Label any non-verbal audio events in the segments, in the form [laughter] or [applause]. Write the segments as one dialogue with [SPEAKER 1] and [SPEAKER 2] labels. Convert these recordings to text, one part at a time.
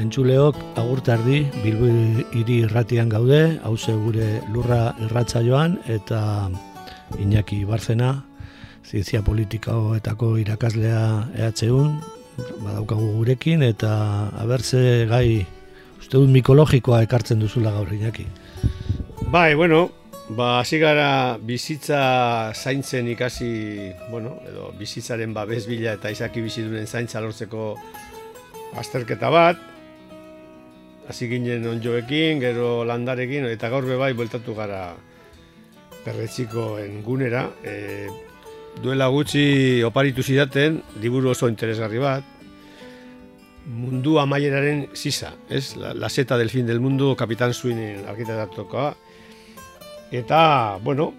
[SPEAKER 1] Entzuleok agurtardi Bilbo hiri irratian gaude, hauze gure lurra irratza joan eta Iñaki Barzena, zientzia politikoetako irakaslea EHUn, badaukagu gurekin eta abertze gai uste dut mikologikoa ekartzen duzula gaur Iñaki.
[SPEAKER 2] Bai, bueno, ba, hasi gara bizitza zaintzen ikasi, bueno, edo bizitzaren babes bila eta izaki bizidunen zaintza lortzeko azterketa bat, hasi ginen onjoekin, gero landarekin, eta gaur bai bueltatu gara perretxikoen gunera. E, duela gutxi oparitu zidaten, liburu oso interesgarri bat, mundu amaieraren sisa, ez? La, la seta del fin del mundo, Kapitan Swinen arkitetatokoa. Eta, bueno,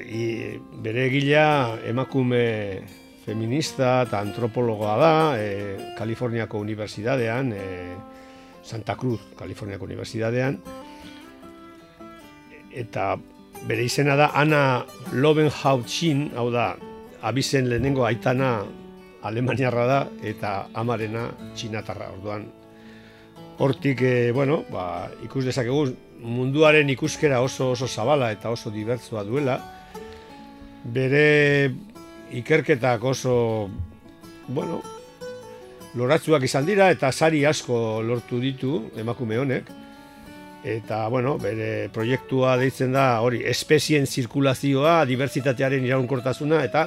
[SPEAKER 2] i, bere egila emakume feminista eta antropologoa da, e, Kaliforniako Unibertsitatean, e, Santa Cruz, Kaliforniako Unibertsitatean. Eta bere izena da Ana Lobenhautzin, hau da, abizen lehenengo aitana Alemaniarra da eta amarena txinatarra. Orduan, hortik, e, bueno, ba, ikus dezakegu munduaren ikuskera oso oso zabala eta oso dibertsua duela. Bere ikerketak oso, bueno, loratzuak izan dira eta sari asko lortu ditu emakume honek. Eta, bueno, bere proiektua deitzen da hori espezien zirkulazioa, diversitatearen iraunkortasuna eta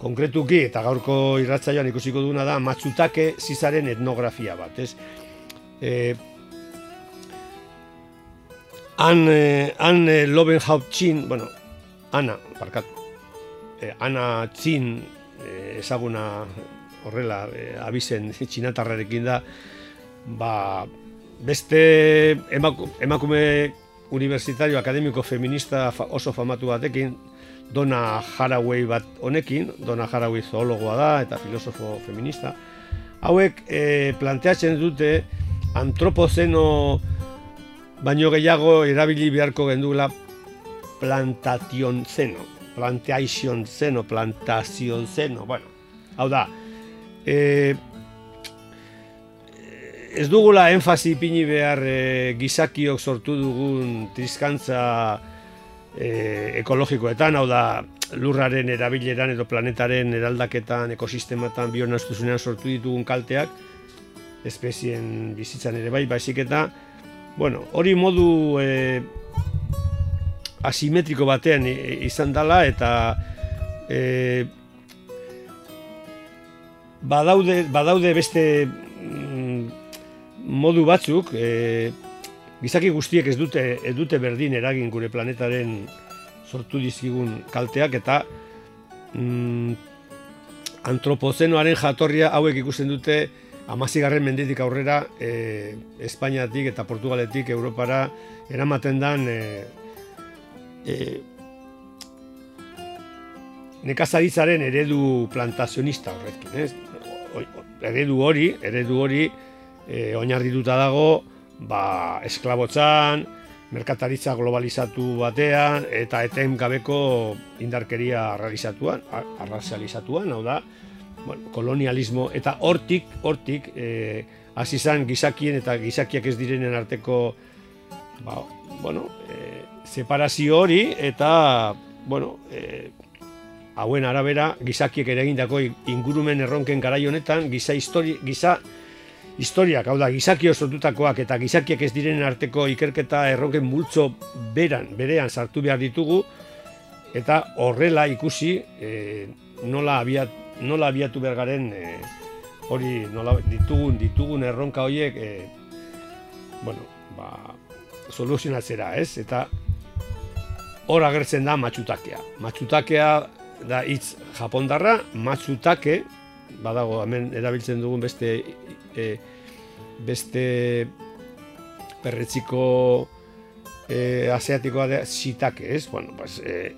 [SPEAKER 2] konkretuki eta gaurko irratzaioan ikusiko duna da matzutake zizaren etnografia bat, ez? E, han, eh, han eh, Lobenhaupt bueno, Ana, parkatu, eh, Ana Txin eh, ezaguna horrela e, abizen [laughs] txinatarrarekin da ba, beste emakume universitario akademiko feminista oso famatu batekin Dona Haraway bat honekin, Dona Haraway zoologoa da eta filosofo feminista. Hauek e, planteatzen dute antropozeno baino gehiago erabili beharko gendula plantation zeno, plantation zeno, plantazion zeno, bueno, hau da, e, ez dugula enfasi ipini behar e, gizakiok sortu dugun trizkantza e, ekologikoetan, hau da lurraren erabileran edo planetaren eraldaketan, ekosistematan, bionastuzunean sortu ditugun kalteak, espezien bizitzan ere bai, baizik eta, bueno, hori modu e, asimetriko batean izan dela eta e, badaude, badaude beste mm, modu batzuk, e, gizaki guztiek ez dute, ez dute berdin eragin gure planetaren sortu dizkigun kalteak eta mm, antropozenoaren jatorria hauek ikusten dute amazigarren mendetik aurrera e, Espainiatik eta Portugaletik Europara eramaten dan e, e, nekazaritzaren eredu plantazionista horrekin, ez? Eredu hori, eredu hori e, oinarrituta dago, ba, esklabotzan, merkataritza globalizatu batean eta eten gabeko indarkeria arrazalizatuan, arrazalizatuan, hau da, bueno, kolonialismo. Eta hortik, hortik, e, hasi izan gizakien eta gizakiak ez direnen arteko ba, bueno, e, separazio hori eta bueno, e, hauen arabera gizakiek ere egindako ingurumen erronken garai honetan giza histori, giza historiak, hau da, gizakio sortutakoak eta gizakiek ez direnen arteko ikerketa erroken multzo beran, berean sartu behar ditugu, eta horrela ikusi e, nola, abiat, nola abiatu behar garen e, hori nola ditugun, ditugun erronka horiek e, bueno, ba, soluzionatzera, ez? Eta hor agertzen da matxutakea. Matxutakea da hitz japondarra, matxutake, badago hemen erabiltzen dugun beste e, beste perretziko e, asiatikoa da shitake, ez? Bueno, pues, e,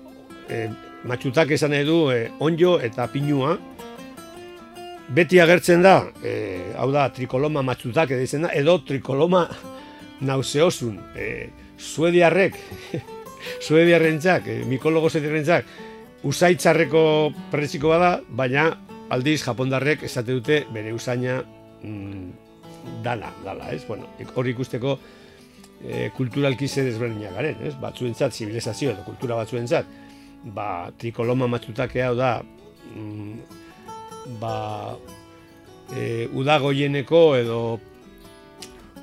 [SPEAKER 2] e, matxutake esan edu e, onjo eta pinua, beti agertzen da, e, hau da, trikoloma matxutake da, edo trikoloma nauseosun, e, suediarrek, [laughs] suediarrentzak, e, mikologo suediarrentzak, usaitzarreko perretziko bada, baina aldiz japondarrek esate dute bere usaina mm, dala, dala, ez? Bueno, hori ikusteko e, kulturalki zer desberdinak garen, ez? Batzuentzat, zibilizazio edo kultura batzuentzat, ba, trikoloma matxutake hau da, mm, ba, e, udagoieneko edo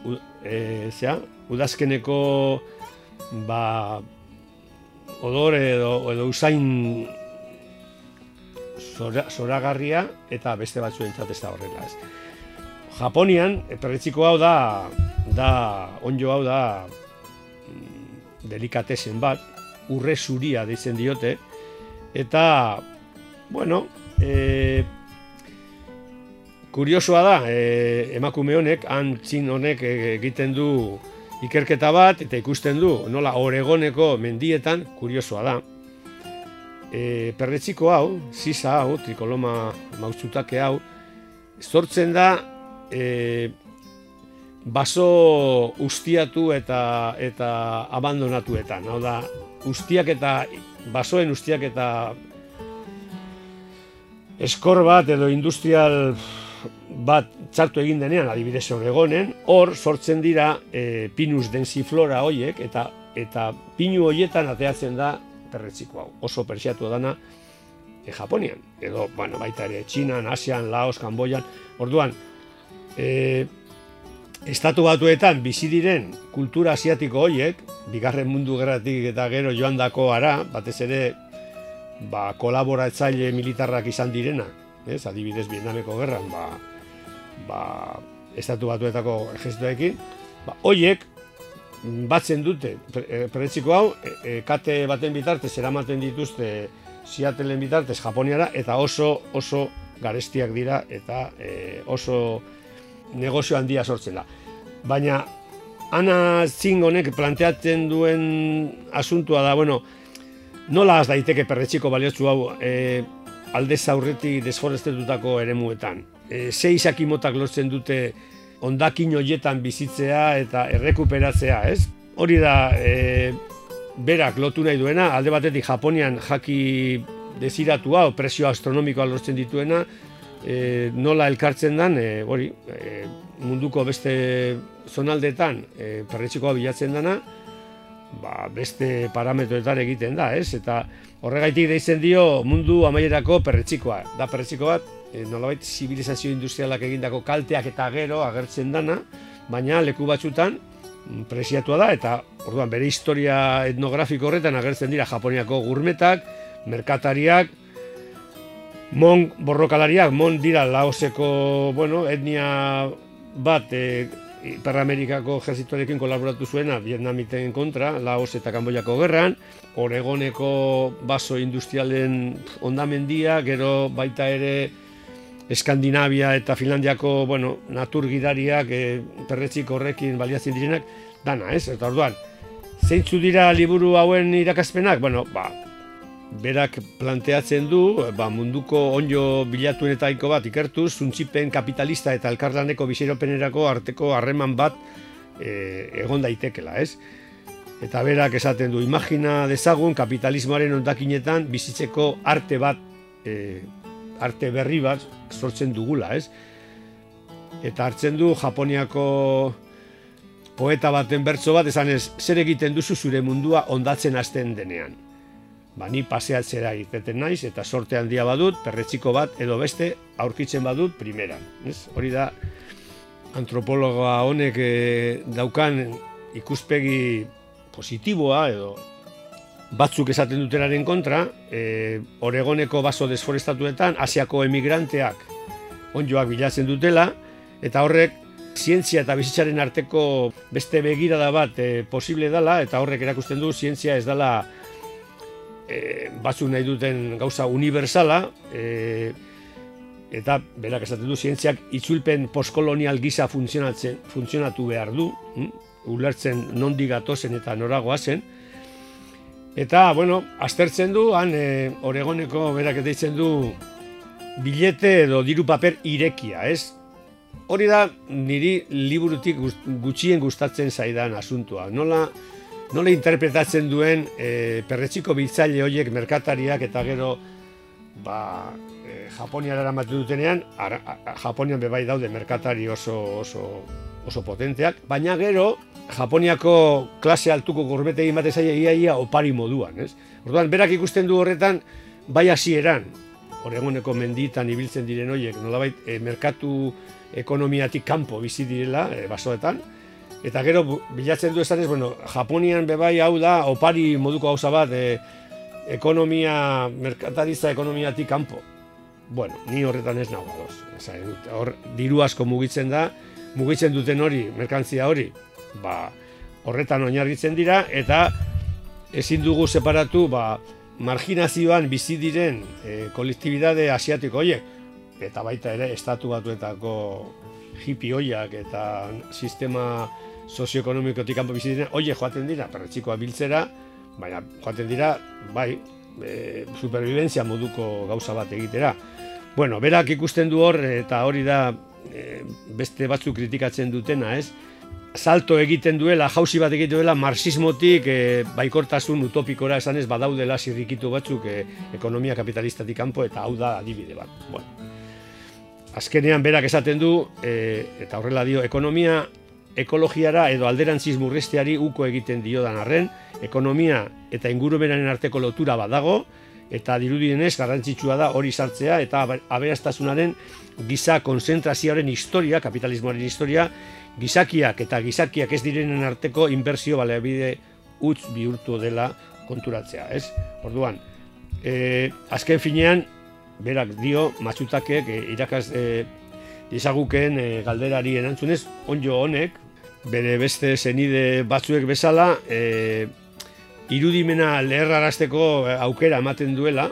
[SPEAKER 2] u, e, zera, udazkeneko ba, odore edo, edo usain zoragarria eta beste batzuen ez da horrela. Ez. Japonian, perretziko hau da, da onjo hau da mm, delikatesen bat, urre zuria deitzen diote, eta, bueno, e, kuriosoa da, e, emakume honek, antzin honek egiten du ikerketa bat, eta ikusten du, nola, oregoneko mendietan, kuriosoa da, e, perretziko hau, sisa hau, trikoloma mautzutake hau, sortzen da e, baso ustiatu eta eta abandonatuetan. Hau da, ustiak eta basoen ustiak eta eskor bat edo industrial bat txartu egin denean, adibidez horregonen, hor sortzen dira e, pinus densiflora hoiek eta eta pinu hoietan ateatzen da perretziko hau. Oso persiatu dana e, Japonian. Edo, bueno, baita ere, Txinan, Asian, Laos, Kamboyan. Orduan, e, estatu batuetan bizi diren kultura asiatiko horiek, bigarren mundu gerratik eta gero joan dako ara, batez ere, ba, kolaboratzaile militarrak izan direna, ez, adibidez Vietnameko gerran, ba, ba, estatu batuetako ejestuekin, ba, hoiek batzen dute pretziko hau, e, e, kate baten bitartez eramaten dituzte Seattleen bitartez Japoniara eta oso oso garestiak dira eta e, oso negozio handia sortzen da. Baina Ana Zing honek planteatzen duen asuntua da, bueno, nola az daiteke perretxiko baliotzu hau e, alde zaurretik desforestetutako eremuetan. E, Seizak imotak lortzen dute ondakin hoietan bizitzea eta errekuperatzea, ez? Hori da, e, berak lotu nahi duena, alde batetik Japonian jaki desiratua, o presio astronomikoa lortzen dituena, e, nola elkartzen dan, e, hori, e, munduko beste zonaldetan e, perretxikoa bilatzen dana, ba, beste parametroetan egiten da, ez? Eta horregaitik deitzen dio mundu amaierako perretxikoa. Da perretxiko bat, e, nolabait zibilizazio industrialak egindako kalteak eta gero agertzen dana, baina leku batzutan mm, presiatua da eta orduan bere historia etnografiko horretan agertzen dira Japoniako gurmetak, merkatariak, mon borrokalariak, mon dira laoseko bueno, etnia bat e, Ipar-Amerikako ejerzituarekin kolaboratu zuena Vietnamiten kontra, Laos eta Kamboyako gerran, Oregoneko baso industrialen ondamendia, gero baita ere Eskandinavia eta Finlandiako, bueno, natur gidariak, e, perretzik horrekin baliatzen direnak, dana, ez? Eta orduan, zeintzu dira liburu hauen irakaspenak? Bueno, ba, berak planteatzen du, ba, munduko onjo bilatuenetaiko bat ikertuz, zuntzipen kapitalista eta elkarlaneko biziropenerako arteko harreman bat e, egon daitekela, ez? Eta berak esaten du, imagina dezagun kapitalismoaren ondakinetan bizitzeko arte bat e, arte berri bat sortzen dugula, ez? Eta hartzen du Japoniako poeta baten bertso bat, esan ez, zer egiten duzu zure mundua ondatzen hasten denean. Ba, ni paseatzera egiten naiz, eta sorte handia badut, perretxiko bat, edo beste, aurkitzen badut, primeran. Ez? Hori da, antropologoa honek e, daukan ikuspegi positiboa edo batzuk esaten dutenaren kontra, e, Oregoneko baso desforestatuetan Asiako emigranteak onjoak bilatzen dutela, eta horrek zientzia eta bizitzaren arteko beste begirada bat e, posible dela, eta horrek erakusten du zientzia ez dela e, batzuk nahi duten gauza universala, e, eta berak esaten du zientziak itzulpen postkolonial gisa funtzionatzen funtzionatu behar du, hm? ulertzen nondi gatozen eta noragoa zen. Eta, bueno, aztertzen du, han e, Oregoneko berak deitzen du bilete edo diru paper irekia, ez? Hori da niri liburutik gutxien gustatzen zaidan asuntua. Nola, nola interpretatzen duen e, perretxiko biltzaile horiek merkatariak eta gero ba, e, Japoniara eramatu dutenean, ara, Japonian bebai daude merkatari oso, oso, oso potenteak, baina gero Japoniako klase altuko gorbete egin batez ia ia opari moduan, ez? Orduan, berak ikusten du horretan, bai hasieran Oregoneko menditan ibiltzen diren horiek, nolabait, e, merkatu ekonomiatik kanpo bizi direla, e, basoetan, eta gero bilatzen du esanez, bueno, Japonian bebai hau da, opari moduko gauza bat, e, ekonomia, merkataritza ekonomiatik kanpo. Bueno, ni horretan ez nago, hor, diru asko mugitzen da, mugitzen duten hori, merkantzia hori, ba, horretan oinarritzen dira eta ezin dugu separatu ba, marginazioan bizi diren e, kolektibidade asiatiko horiek eta baita ere estatu batuetako hippie hoiak eta sistema sozioekonomikotik kanpo bizi diren hoiek joaten dira perretxikoa biltzera baina joaten dira bai e, superviventzia moduko gauza bat egitera bueno, berak ikusten du hor eta hori da e, beste batzuk kritikatzen dutena, ez? salto egiten duela, jausi bat egiten duela, marxismotik e, baikortasun utopikora esanez badaudela zirrikitu batzuk e, ekonomia kapitalistatik kanpo eta hau da adibide bat. Bueno. Azkenean berak esaten du, e, eta horrela dio, ekonomia ekologiara edo alderantziz murresteari uko egiten dio dan arren, ekonomia eta ingurumenaren arteko lotura badago, eta dirudienez garrantzitsua da hori sartzea eta aberastasunaren giza konzentrazioaren historia, kapitalismoaren historia, gizakiak eta gizakiak ez direnen arteko inbertsio baleabide utz bihurtu dela konturatzea, ez? Orduan, e, azken finean, berak dio, matxutakek, e, irakaz e, izagukeen e, galderari erantzunez, onjo honek, bere beste zenide batzuek bezala, e, irudimena leherrarazteko aukera ematen duela,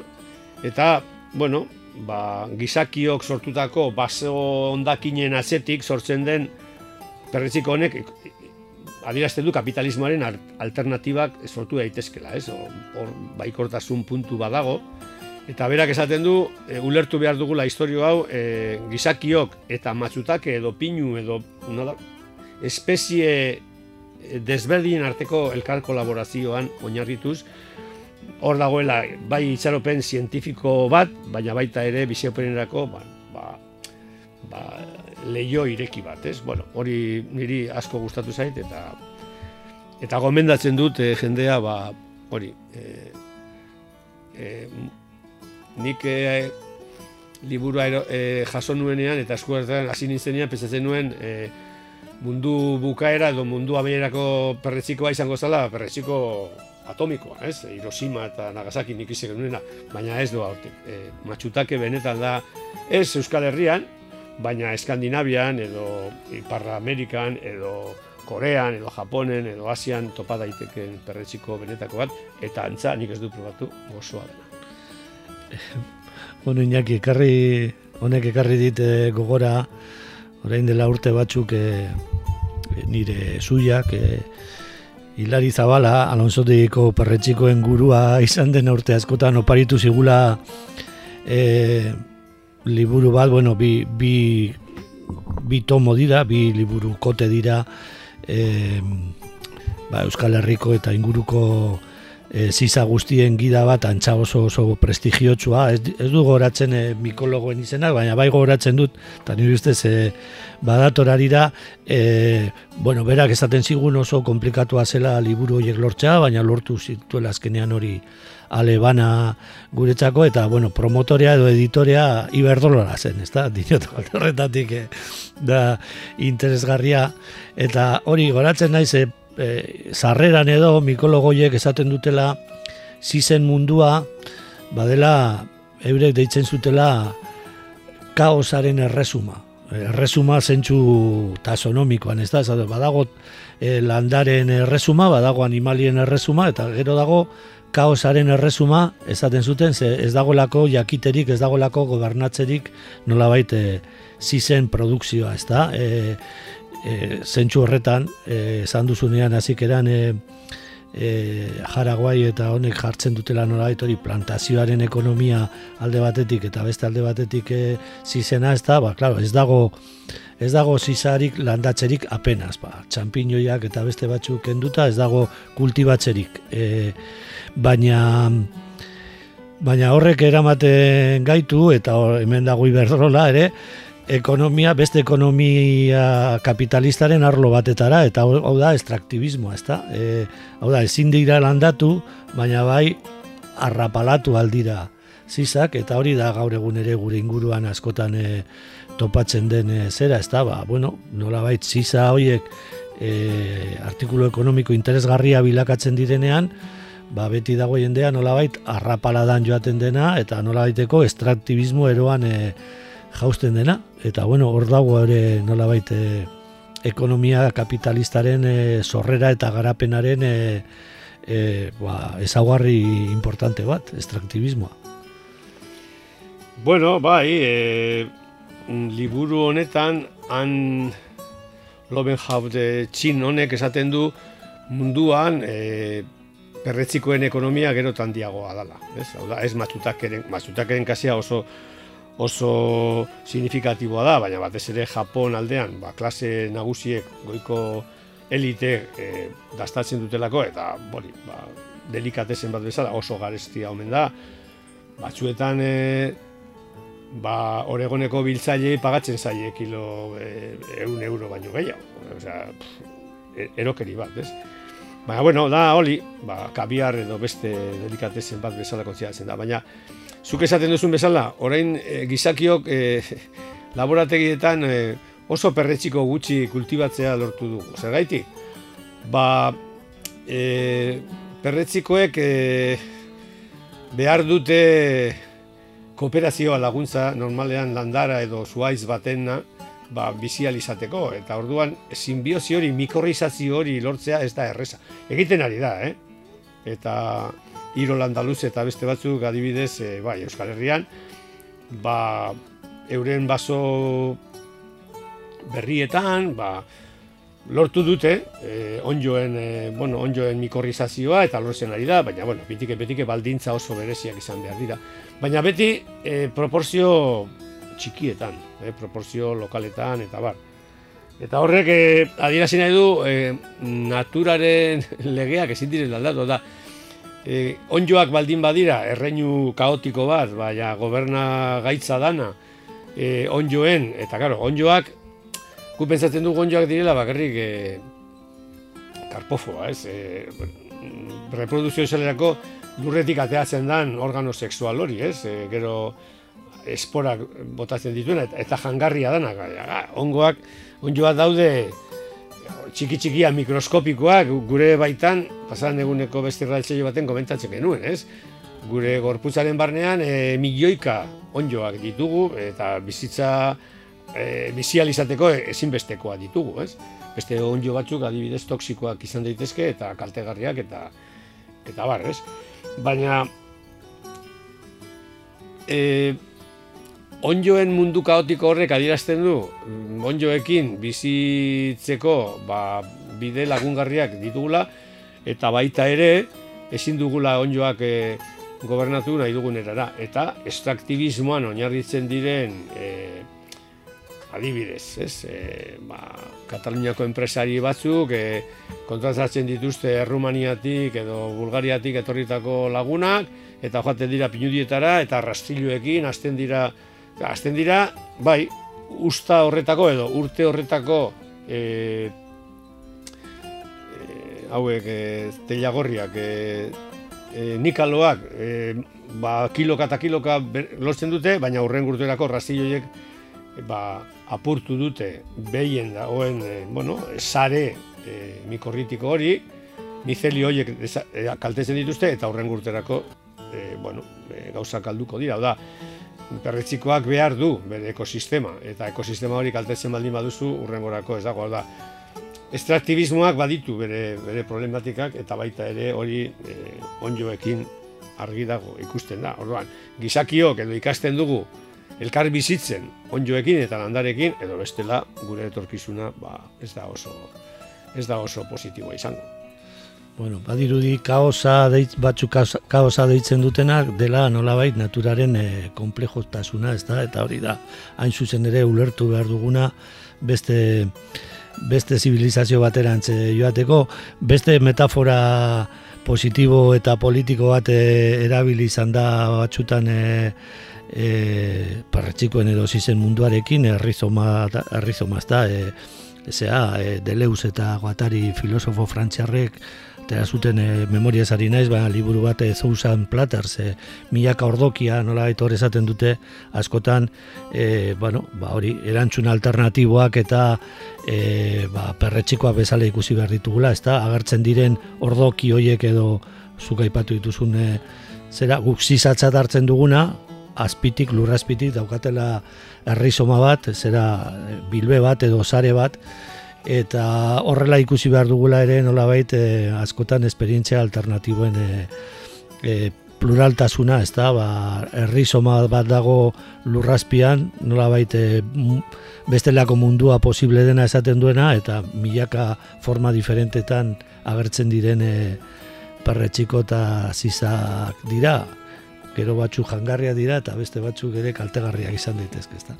[SPEAKER 2] eta, bueno, ba, gizakiok sortutako baso ondakinen atzetik sortzen den perretziko honek adierazten du kapitalismoaren alternatibak sortu daitezkela, ez? Hor baikortasun puntu badago eta berak esaten du e, ulertu behar dugula historio hau e, gizakiok eta matzutake edo pinu edo nola, espezie e, desberdinen arteko elkar kolaborazioan oinarrituz hor dagoela bai itxaropen zientifiko bat, baina baita ere biziopenerako ba, ba, ba, leio ireki bat, ez? Bueno, hori niri asko gustatu zait eta eta gomendatzen dut eh, jendea ba hori eh, eh, nik eh, liburu eh, jaso nuenean eta eskuartean hasi nintzenean pentsatzen nuen eh, mundu bukaera edo mundu abeierako perretzikoa izango zala perretziko atomikoa, ez? Hiroshima eta Nagasaki nik izan nuena, baina ez doa hortik. E, matxutake benetan da ez Euskal Herrian, baina Eskandinavian edo Iparra Amerikan edo Korean edo Japonen edo Asian topa daiteken perretxiko benetako bat eta antza nik ez du probatu gozoa dena.
[SPEAKER 1] Bueno, Iñaki, ekarri, honek ekarri dit eh, gogora, orain dela urte batzuk e, nire zuiak, e, Hilari Zabala, Alonso Diko perretxikoen gurua izan den urte askotan oparitu zigula e, liburu bat, bueno, bi, bi, bi tomo dira, bi liburu kote dira e, ba, Euskal Herriko eta inguruko e, ziza guztien gida bat antza oso oso prestigiotsua, ez, ez du goratzen e, mikologoen izenak, baina bai goratzen dut, eta nire ustez e, badatorarira, e, bueno, berak esaten zigun oso komplikatua zela liburu horiek lortzea, baina lortu zituela azkenean hori alebana guretzako, eta, bueno, promotorea edo editorea iberdolola zen, ez da, [laughs] dinot, horretatik, eh, da, interesgarria, eta hori, goratzen naiz, e, sarreran edo, mikologoiek esaten dutela, zizen mundua, badela, eurek deitzen zutela, kaosaren erresuma, erresuma zentsu tasonomikoan, ez da, ez badago e, landaren erresuma, badago animalien erresuma, eta gero dago kaosaren erresuma, esaten zuten, ze ez dagoelako jakiterik, ez dagoelako gobernatzerik nolabait e, zizen produkzioa, ez da, e, e, zentsu horretan, e, esan duzunean, hazik eran, e, e, jaraguai eta honek jartzen dutela nolabait hori plantazioaren ekonomia alde batetik eta beste alde batetik e, zizena ez da, ba, klaro, ez dago ez dago zizarik landatzerik apenas, ba, txampiñoiak eta beste batzuk kenduta ez dago kultibatzerik. E, baina baina horrek eramaten gaitu eta hemen dago iberdrola ere, ekonomia, beste ekonomia kapitalistaren arlo batetara, eta hau da estraktibismoa, ez da? E, hau da, ezin dira landatu, baina bai arrapalatu aldira zizak, eta hori da gaur egun ere gure inguruan askotan e, topatzen den e, zera, ez da? Ba, bueno, nola bait, ziza horiek e, artikulu ekonomiko interesgarria bilakatzen direnean, ba, beti dago jendea nolabait arrapaladan joaten dena eta nolabaiteko estraktibismo eroan e, jausten dena, eta bueno, hor dago ere nola baite ekonomia kapitalistaren e, sorrera eta garapenaren e, e, ba, ezaguarri importante bat, estraktibismoa.
[SPEAKER 2] Bueno, bai, e, liburu honetan, han Lobenhaut txin honek esaten du munduan e, perretzikoen ekonomia gero tandiagoa dala. Ez, Hau da, ez mazutakeren, mazutakeren kasia oso oso signifikatiboa da, baina batez ere Japon aldean, ba, klase nagusiek goiko elite e, dastatzen dutelako, eta bori, ba, delikatezen bat bezala oso garestia omen da. Batzuetan, e, ba, oregoneko biltzaile pagatzen zaie kilo e, eun euro baino gehiago. Osea, e, erokeri bat, ez? Baina, bueno, da, oli, ba, kabiar edo beste delikatezen bat bezala kontziatzen da, baina Zuk esaten duzun bezala, orain e, gizakiok e, [laughs] laborategietan e, oso perretxiko gutxi kultibatzea lortu dugu. Zer gaiti? Ba, e, perretxikoek e, behar dute kooperazioa laguntza normalean landara edo zuaiz batena ba, bizializateko. Eta orduan, simbiozi hori, mikorrizazio hori lortzea ez da erresa. Egiten ari da, eh? Eta Iro Landaluz eta beste batzuk adibidez, e, bai, Euskal Herrian, ba, euren baso berrietan, ba, lortu dute, e, onjoen, e, bueno, onjoen mikorrizazioa eta lortzen ari da, baina, bueno, bitike, bitike baldintza oso bereziak izan behar dira. Baina beti, e, proporzio txikietan, e, proporzio lokaletan, eta bar. Eta horrek, e, adirazi nahi du, e, naturaren [laughs] legeak ezin direla aldatu da, e, onjoak baldin badira, erreinu kaotiko bat, baina goberna gaitza dana, e, onjoen, eta karo, onjoak, gu pentsatzen dugu onjoak direla, bakarrik, e, karpofoa, ez, e, reproduzio esalerako lurretik ateatzen dan organo sexual hori, ez, e, gero esporak botatzen dituena, eta, jangarria dana, ongoak, onjoak daude, txiki txikia mikroskopikoak gure baitan pasan eguneko beste irratsaio baten komentatzen genuen, ez? Gure gorputzaren barnean e, milioika onjoak ditugu eta bizitza e, bizializateko ezinbestekoa ditugu, ez? Beste onjo batzuk adibidez toksikoak izan daitezke eta kaltegarriak eta eta bar, ez? Baina e, onjoen mundu kaotiko horrek adierazten du mm, onjoekin bizitzeko ba, bide lagungarriak ditugula eta baita ere ezin dugula onjoak e, gobernatu nahi dugun erara. Eta estraktibismoan oinarritzen diren e, adibidez, ez? E, ba, Kataluniako enpresari batzuk e, kontrazatzen dituzte Errumaniatik edo Bulgariatik etorritako lagunak eta joaten dira pinudietara eta rastiluekin hasten dira Azten dira, bai, usta horretako edo urte horretako e, e, hauek e, teiagorriak e, e, nikaloak e, ba, kiloka eta kiloka lortzen dute, baina urren gurtuerako razilloiek ba, apurtu dute behien dagoen e, bueno, sare e, mikorritiko hori, mizeli horiek e, kaltetzen dituzte eta urren gurterako e, bueno, e, gauza kalduko dira. Oda, perretzikoak behar du bere ekosistema, eta ekosistema hori kaltetzen baldin baduzu urrengorako ez dago. Da, estraktibismoak baditu bere, bere problematikak eta baita ere hori e, onjoekin argi dago ikusten da. Orduan, gizakiok edo ikasten dugu elkar bizitzen onjoekin eta landarekin edo bestela gure etorkizuna ba, ez da oso ez da oso positiboa izango.
[SPEAKER 1] Bueno, badirudi kaosa deitz, batzuk kaosa deitzen dutenak dela nolabait naturaren e, eh, komplejotasuna, ez da? Eta hori da, hain zuzen ere ulertu behar duguna beste beste zibilizazio baterantz joateko, beste metafora positibo eta politiko bat e, erabili izan da batzutan e, e, edo zizen munduarekin, errizoma, errizoma ez da, e, Ezea, e, Deleuz eta Guatari filosofo frantziarrek atera zuten e, memoria zari naiz, ba, liburu bat e, Thousand Platters, e, milaka ordokia, nola hor esaten dute, askotan, e, bueno, ba, hori, erantzun alternatiboak eta e, ba, perretxikoak bezala ikusi behar ditugula, ez da, agertzen diren ordoki hoiek edo zuk aipatu dituzun, e, zera, guk zizatzat hartzen duguna, azpitik, lurrazpitik, daukatela errizoma bat, zera, bilbe bat edo sare bat, eta horrela ikusi behar dugula ere nolabait e, askotan esperientzia alternatiboen e, pluraltasuna, ez da, ba, errizoma bat dago lurrazpian, nolabait e, bestelako mundua posible dena esaten duena, eta milaka forma diferentetan agertzen diren e, perretxiko eta zizak dira, gero batzuk jangarria dira, eta beste batzuk ere kaltegarriak izan daitezke, ez da.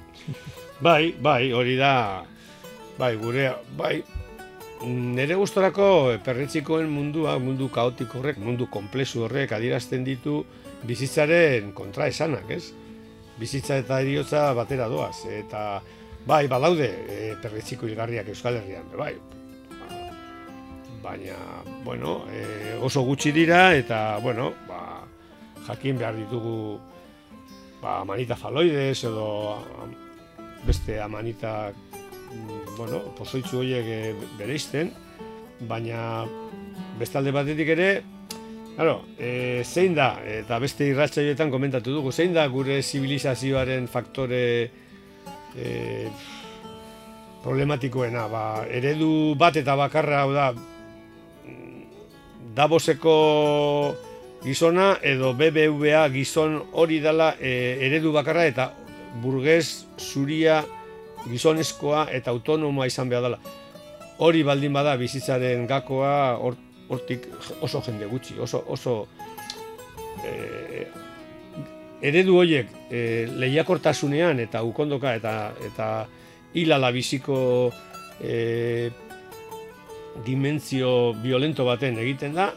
[SPEAKER 2] Bai, bai, hori da, Bai, gure, bai, nire gustorako perretzikoen mundua, mundu kaotiko horrek, mundu komplexu horrek adierazten ditu bizitzaren kontra esanak, ez? Bizitza eta eriotza batera doaz, eta bai, badaude e, perretziko hilgarriak Euskal Herrian, bai, baina, bueno, e, oso gutxi dira, eta, bueno, ba, jakin behar ditugu ba, amanita faloides edo beste amanita Mm, bueno, pozoitzu horiek e, bereizten, baina bestalde batetik ere, claro, e, zein da, eta beste irratxaioetan komentatu dugu, zein da gure zibilizazioaren faktore e, problematikoena, ba, eredu bat eta bakarra, hau da, Davoseko gizona edo BBVA gizon hori dela e, eredu bakarra eta burgez zuria gizonezkoa eta autonomoa izan behar dela. Hori baldin bada bizitzaren gakoa hortik oso jende gutxi, oso, oso e, eredu horiek e, lehiakortasunean eta ukondoka eta eta hilala biziko e, dimentzio violento baten egiten da,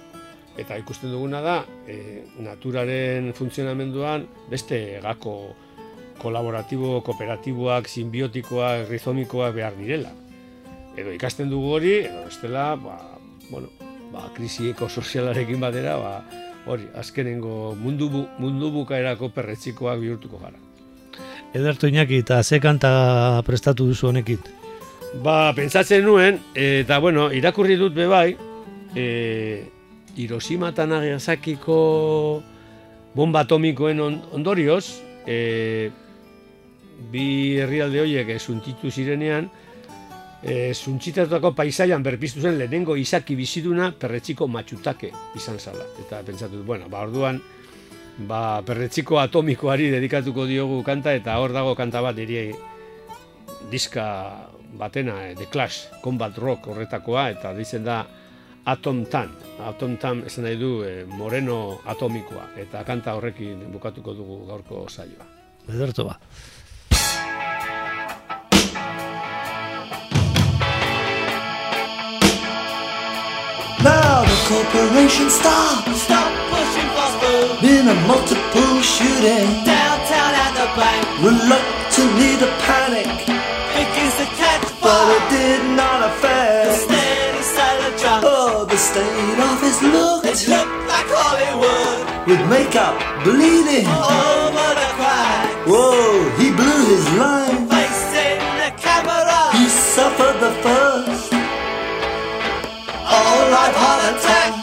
[SPEAKER 2] eta ikusten duguna da, e, naturaren funtzionamenduan beste gako kolaboratibo, kooperatiboak, simbiotikoak, rizomikoak behar direla. Edo ikasten dugu hori, edo estela, ba, bueno, ba, krisieko sozialarekin batera, ba, hori, azkenengo mundu, bu, mundu bukaerako perretzikoak bihurtuko gara.
[SPEAKER 1] Ederto Iñaki, eta ze kanta prestatu duzu honekin?
[SPEAKER 2] Ba, pentsatzen nuen, eta bueno, irakurri dut bebai, e, Hiroshima eta Nagasakiko bomba atomikoen ondorioz, e, bi herrialde horiek zuntzitu zirenean, e, zuntzitatutako paisaian berpiztu zen lehenengo izaki biziduna perretxiko matxutake izan zala. Eta pentsatu, bueno, ba, orduan, ba, perretxiko atomikoari dedikatuko diogu kanta, eta hor dago kanta bat niri diska batena, e, The Clash, Combat Rock horretakoa, eta dizen da Atom Tan. Atom Tan esan nahi du e, moreno atomikoa, eta kanta horrekin bukatuko dugu gaurko saioa.
[SPEAKER 1] Ederto ba.
[SPEAKER 3] Now the corporation stop.
[SPEAKER 4] Stop pushing fast.
[SPEAKER 3] Been a multiple shooting.
[SPEAKER 4] Downtown at the bank.
[SPEAKER 3] Reluctantly to panic. Affect.
[SPEAKER 4] steady silent drum.
[SPEAKER 3] Oh, the state of his look.
[SPEAKER 4] It looked like Hollywood.
[SPEAKER 3] with makeup bleeding.
[SPEAKER 4] Oh, Over the crack,
[SPEAKER 3] Whoa, he blew his line.
[SPEAKER 4] facing the camera.
[SPEAKER 3] He suffered the first.
[SPEAKER 4] All life heart attack.